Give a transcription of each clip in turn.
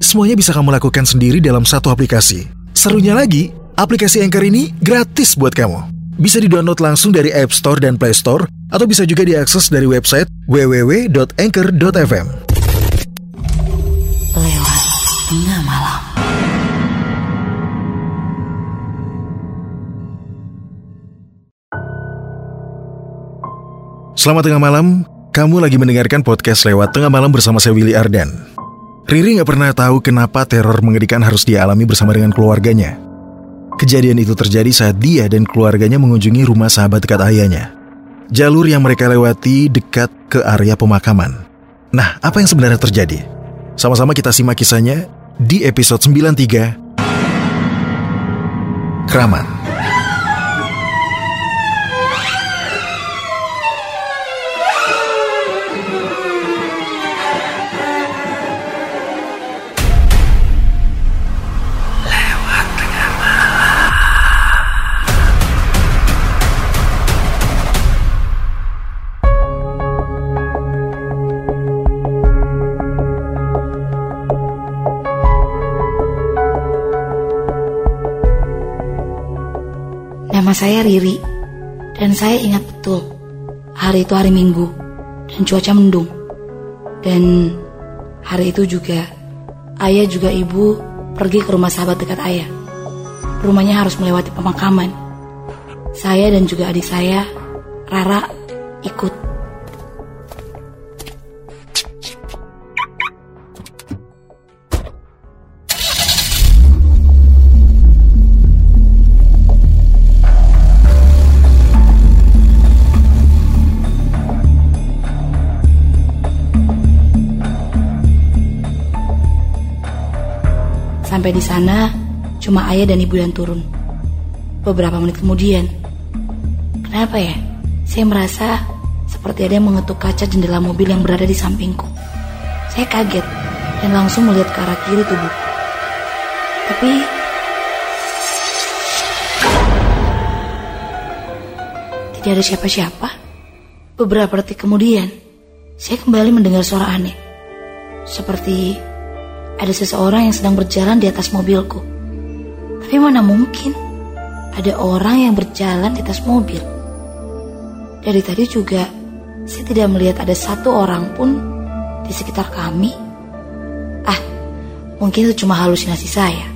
semuanya bisa kamu lakukan sendiri dalam satu aplikasi. Serunya lagi, aplikasi Anchor ini gratis buat kamu. Bisa di-download langsung dari App Store dan Play Store, atau bisa juga diakses dari website www.anchor.fm. Lewat Tengah Malam. Selamat tengah malam, kamu lagi mendengarkan podcast lewat tengah malam bersama saya Willy Ardan. Riri nggak pernah tahu kenapa teror mengerikan harus dia alami bersama dengan keluarganya. Kejadian itu terjadi saat dia dan keluarganya mengunjungi rumah sahabat dekat ayahnya. Jalur yang mereka lewati dekat ke area pemakaman. Nah, apa yang sebenarnya terjadi? Sama-sama kita simak kisahnya di episode 93 Keramat. Saya Riri. Dan saya ingat betul. Hari itu hari Minggu. Dan cuaca mendung. Dan hari itu juga ayah juga ibu pergi ke rumah sahabat dekat ayah. Rumahnya harus melewati pemakaman. Saya dan juga adik saya, Rara, ikut. Sampai di sana, cuma ayah dan ibu yang turun. Beberapa menit kemudian, kenapa ya? Saya merasa seperti ada yang mengetuk kaca jendela mobil yang berada di sampingku. Saya kaget dan langsung melihat ke arah kiri tubuh. Tapi tidak ada siapa-siapa. Beberapa detik kemudian, saya kembali mendengar suara aneh. Seperti ada seseorang yang sedang berjalan di atas mobilku. Tapi mana mungkin ada orang yang berjalan di atas mobil. Dari tadi juga saya tidak melihat ada satu orang pun di sekitar kami. Ah, mungkin itu cuma halusinasi saya.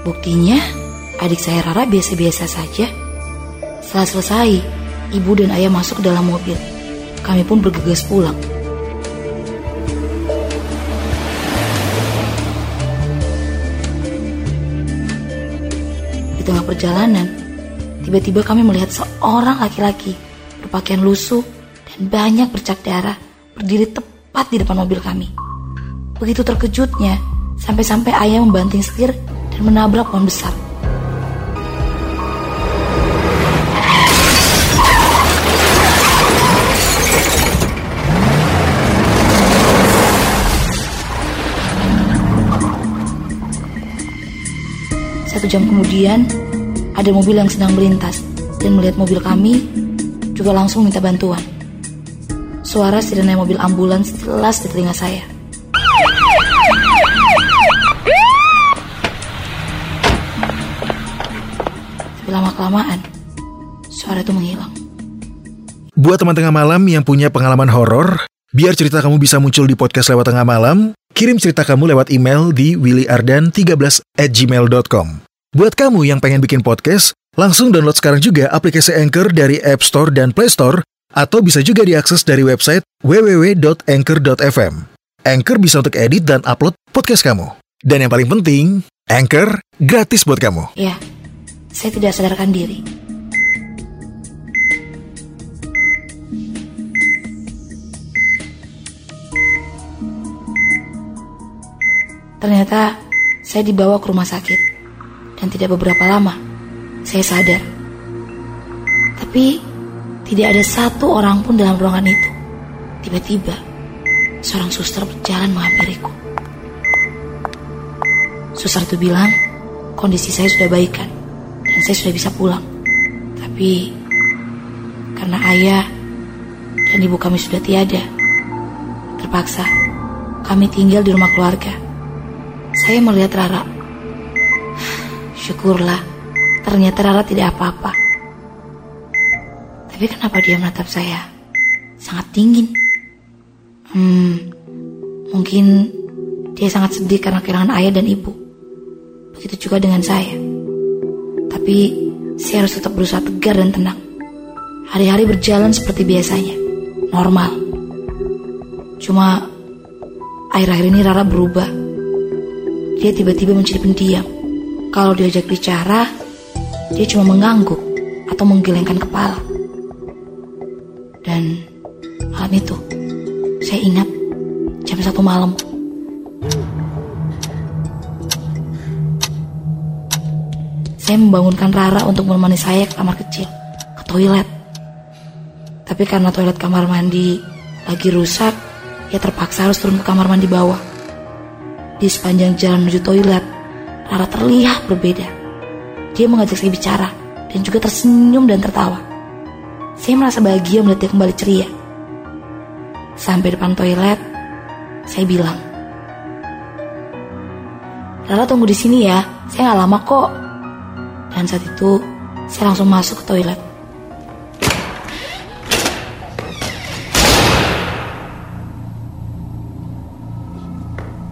Buktinya adik saya Rara biasa-biasa saja. Setelah selesai, ibu dan ayah masuk ke dalam mobil. Kami pun bergegas pulang. Tengah perjalanan, tiba-tiba kami melihat seorang laki-laki berpakaian lusuh dan banyak bercak darah berdiri tepat di depan mobil kami. Begitu terkejutnya, sampai-sampai ayah membanting setir dan menabrak pohon besar. Jam kemudian, ada mobil yang sedang melintas dan melihat mobil kami juga langsung minta bantuan. Suara sirene mobil ambulans jelas di telinga saya. Tapi lama-kelamaan, suara itu menghilang. Buat teman tengah malam yang punya pengalaman horor, biar cerita kamu bisa muncul di podcast lewat tengah malam, kirim cerita kamu lewat email di willyardan13 at gmail.com. Buat kamu yang pengen bikin podcast, langsung download sekarang juga aplikasi Anchor dari App Store dan Play Store, atau bisa juga diakses dari website www.anchor.fm. Anchor bisa untuk edit dan upload podcast kamu. Dan yang paling penting, Anchor gratis buat kamu. Ya, saya tidak sadarkan diri. Ternyata Saya dibawa ke rumah sakit. Dan tidak beberapa lama, saya sadar. Tapi tidak ada satu orang pun dalam ruangan itu. Tiba-tiba, seorang suster berjalan menghampiriku. Suster itu bilang, kondisi saya sudah baikan dan saya sudah bisa pulang. Tapi karena ayah dan ibu kami sudah tiada, terpaksa kami tinggal di rumah keluarga. Saya melihat Rara. Syukurlah, ternyata Rara tidak apa-apa. Tapi kenapa dia menatap saya sangat dingin? Hmm, mungkin dia sangat sedih karena kehilangan ayah dan ibu. Begitu juga dengan saya. Tapi saya harus tetap berusaha tegar dan tenang. Hari-hari berjalan seperti biasanya, normal. Cuma akhir-akhir ini Rara berubah. Dia tiba-tiba menjadi pendiam. Kalau diajak bicara, dia cuma mengangguk atau menggelengkan kepala. Dan malam itu, saya ingat jam satu malam Saya membangunkan Rara untuk menemani saya ke kamar kecil, ke toilet. Tapi karena toilet kamar mandi lagi rusak, ia terpaksa harus turun ke kamar mandi bawah. Di sepanjang jalan menuju toilet, Rara terlihat berbeda. Dia mengajak saya bicara dan juga tersenyum dan tertawa. Saya merasa bahagia melihat dia kembali ceria. Sampai depan toilet, saya bilang, Rara tunggu di sini ya, saya nggak lama kok. Dan saat itu saya langsung masuk ke toilet.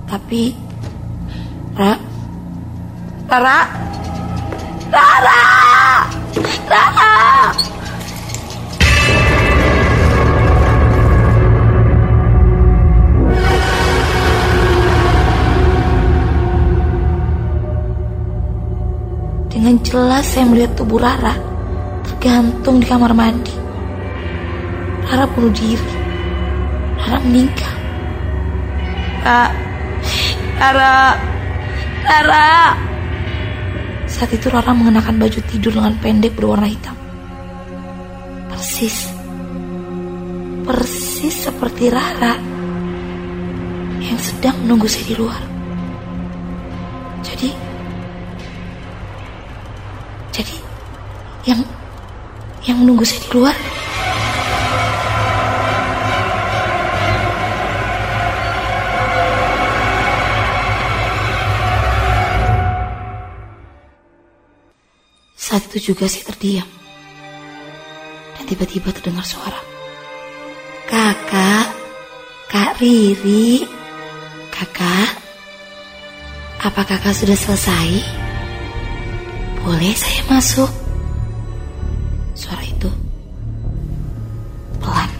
Tapi Ra Rara Rara Rara Dengan jelas saya melihat tubuh Rara tergantung di kamar mandi. Rara bunuh diri. Rara meninggal. Rara, Rara. Saat itu Rara mengenakan baju tidur dengan pendek berwarna hitam. Persis, persis seperti Rara yang sedang menunggu saya di luar. Jadi, jadi yang yang menunggu saya di luar Saat itu juga saya terdiam. Dan tiba-tiba terdengar suara. Kakak, Kak Riri, kakak, apa kakak sudah selesai? Boleh saya masuk? Suara itu pelan.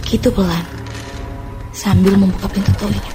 Begitu pelan. Sambil membuka pintu toilet.